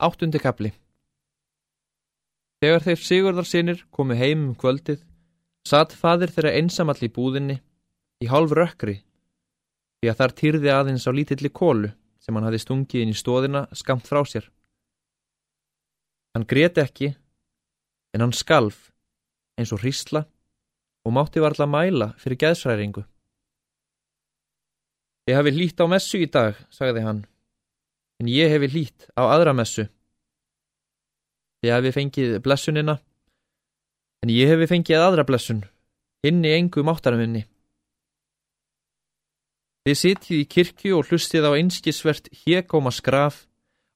Áttundi kapli Þegar þeir Sigurðarsinir komu heim um kvöldið, satt fadir þeirra einsamall í búðinni, í hálf rökkri, því að þar týrði aðeins á lítilli kólu sem hann hafi stungið inn í stóðina skamt frá sér. Hann greti ekki, en hann skalf, eins og hrísla, og mátti varla mæla fyrir geðsræringu. Ég hefi hlýtt á messu í dag, sagði hann, en ég hefi hlýtt á aðra messu. Ég hefi fengið blessunina, en ég hefi fengið aðra blessun, inn í engu máttarum minni. Þið sitjið í kirkju og hlustið á einskisvert hégóma skraf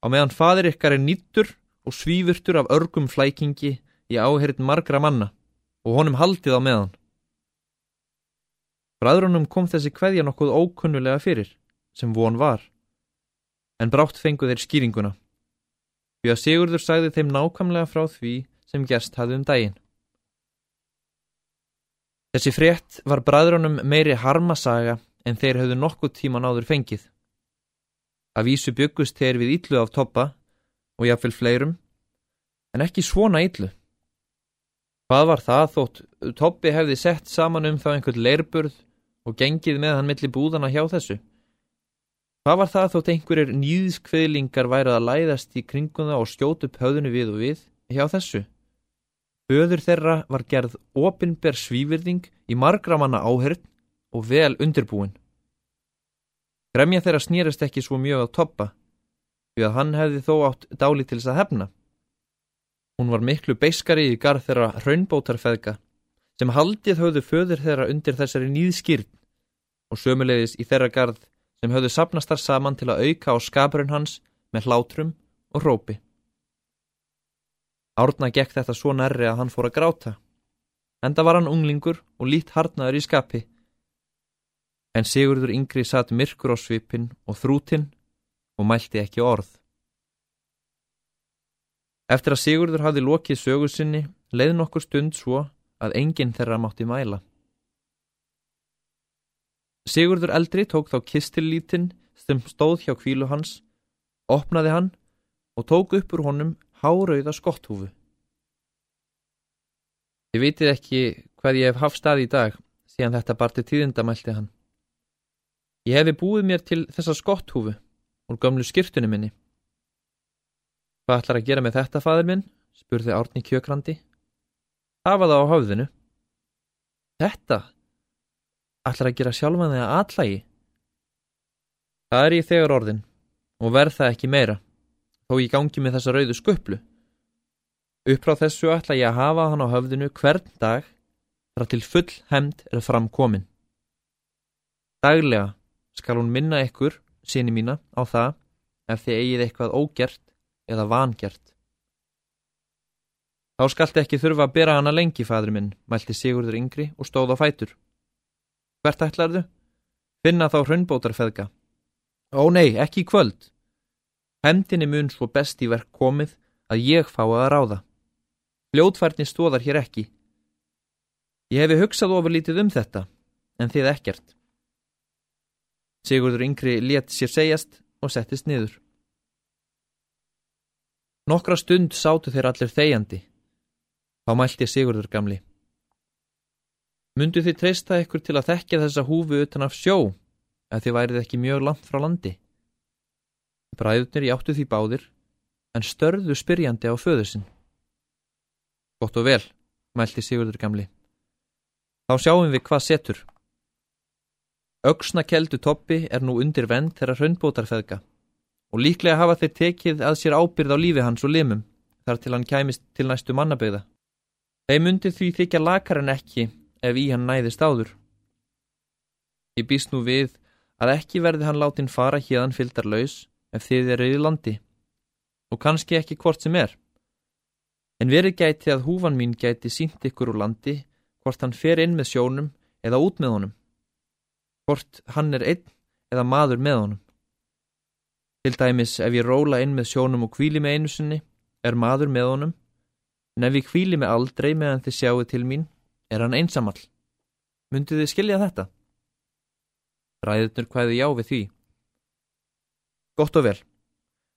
á meðan fadir ykkar er nýttur og svífurtur af örgum flækingi í áherinn margra manna og honum haldið á meðan. Bræðrunum kom þessi kveðja nokkuð ókunnulega fyrir, sem von var en brátt fengu þeir skýringuna. Því að Sigurður sagði þeim nákvæmlega frá því sem gerst hafði um daginn. Þessi frétt var bræðrunum meiri harmasaga en þeir höfðu nokkuð tíman áður fengið. Að vísu byggust þeir við ítlu af toppa og jáfnvel fleirum, en ekki svona ítlu. Hvað var það þótt toppi hefði sett saman um þá einhvern leirburð og gengið með hann milli búðana hjá þessu? Hvað var það þótt einhverjir nýðskveðlingar værið að læðast í kringum það og skjótu upp höfðinu við og við hjá þessu? Öður þeirra var gerð opinber svívirðing í margra manna áhörn og vel undirbúin. Gremja þeirra snýrist ekki svo mjög á toppa, því að hann hefði þó átt dáli til þess að hefna. Hún var miklu beiskari í garð þeirra raunbótarfeðga, sem haldið höfðu föður þeirra undir þessari nýðskýrn og sömulegis í þeirra garð sem höfðu sapnast þar saman til að auka á skapurinn hans með hlátrum og rópi. Árna gekk þetta svo nærri að hann fór að gráta. Enda var hann unglingur og lít harnaður í skapi. En Sigurður yngri satt myrkur á svipin og þrútin og mælti ekki orð. Eftir að Sigurður hafði lokið sögu sinni, leið nokkur stund svo að enginn þeirra mátti mæla. Sigurður eldri tók þá kistillítinn sem stóð hjá kvílu hans, opnaði hann og tók upp úr honum hárauða skotthúfu. Ég vitið ekki hvað ég hef haft stað í dag, síðan þetta barti tíðindamælti hann. Ég hefi búið mér til þessa skotthúfu úr gamlu skirtunni minni. Hvað ætlar að gera með þetta, fadur minn? spurði Árni kjökrandi. Hafa það á höfðinu. Þetta? Ætlar að gera sjálfan þig að atlægi. Það er ég þegar orðin og verð það ekki meira, þó ég gangi með þessa rauðu sköplu. Uppráð þessu ætla ég að hafa hann á höfðinu hvern dag þar til full hemd er framkomin. Daglega skal hún minna ykkur, síni mína, á það ef þið eigið eitthvað ógjert eða vangert. Þá skalti ekki þurfa að bera hana lengi, fadur minn, mælti Sigurður yngri og stóð á fætur. Hvert ætlarðu? Finna þá hraunbótarfeðga. Ó nei, ekki í kvöld. Hemdini mun svo best í verk komið að ég fá að ráða. Fljótfærni stóðar hér ekki. Ég hefi hugsað ofur lítið um þetta, en þið ekkert. Sigurður yngri let sér segjast og settist niður. Nokkra stund sátu þeir allir þegjandi. Þá mælti Sigurður gamli. Mundu þið treysta ykkur til að þekkja þessa húfu utan af sjó, ef þið værið ekki mjög langt frá landi? Bræðurnir játtu því báðir, en störðu spyrjandi á föðusinn. Gott og vel, mælti Sigurður gamli. Þá sjáum við hvað setur. Öksna keldu toppi er nú undir vend þeirra hraunbótarfeðga og líklega hafa þeir tekið að sér ábyrð á lífi hans og limum þar til hann kæmist til næstu mannabegða. Þeir myndi því þykja lakar en ekki ef í hann næðist áður. Ég býst nú við að ekki verði hann látin fara hérðan fyldar laus ef þið eru í landi og kannski ekki hvort sem er. En verið gæti að húfan mín gæti sínt ykkur úr landi hvort hann fer inn með sjónum eða út með honum. Hvort hann er einn eða maður með honum. Til dæmis ef ég róla inn með sjónum og kvíli með einu sinni er maður með honum en ef ég kvíli með aldrei meðan þið sjáu til mín Er hann einsamall? Mundið þið skilja þetta? Ræðurnur hvaði já við því. Gott og vel.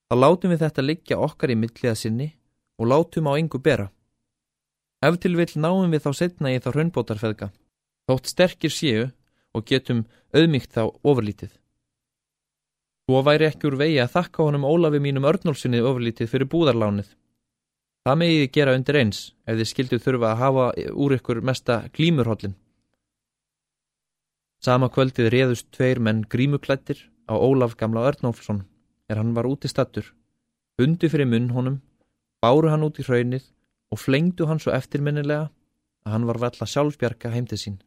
þá látum við þetta liggja okkar í milliða sinni og látum á engu bera. Ef til vill náum við þá setna í þá raunbótarfeðga, þótt sterkir séu og getum auðmygt þá ofurlítið. Svo væri ekki úr vegi að þakka honum Ólafi mínum örnólsinni ofurlítið fyrir búðarlánið. Það megiði gera undir eins ef þið skildu þurfa að hafa úr ykkur mesta glímurhollin. Sama kvöldið réðust tveir menn grímuklættir á Ólaf gamla Örnólfsson er hann var úti stattur, bundi fyrir munn honum, báru hann út í hraunið og flengdu hann svo eftirminnilega að hann var valla sjálfbjarga heimtið sín.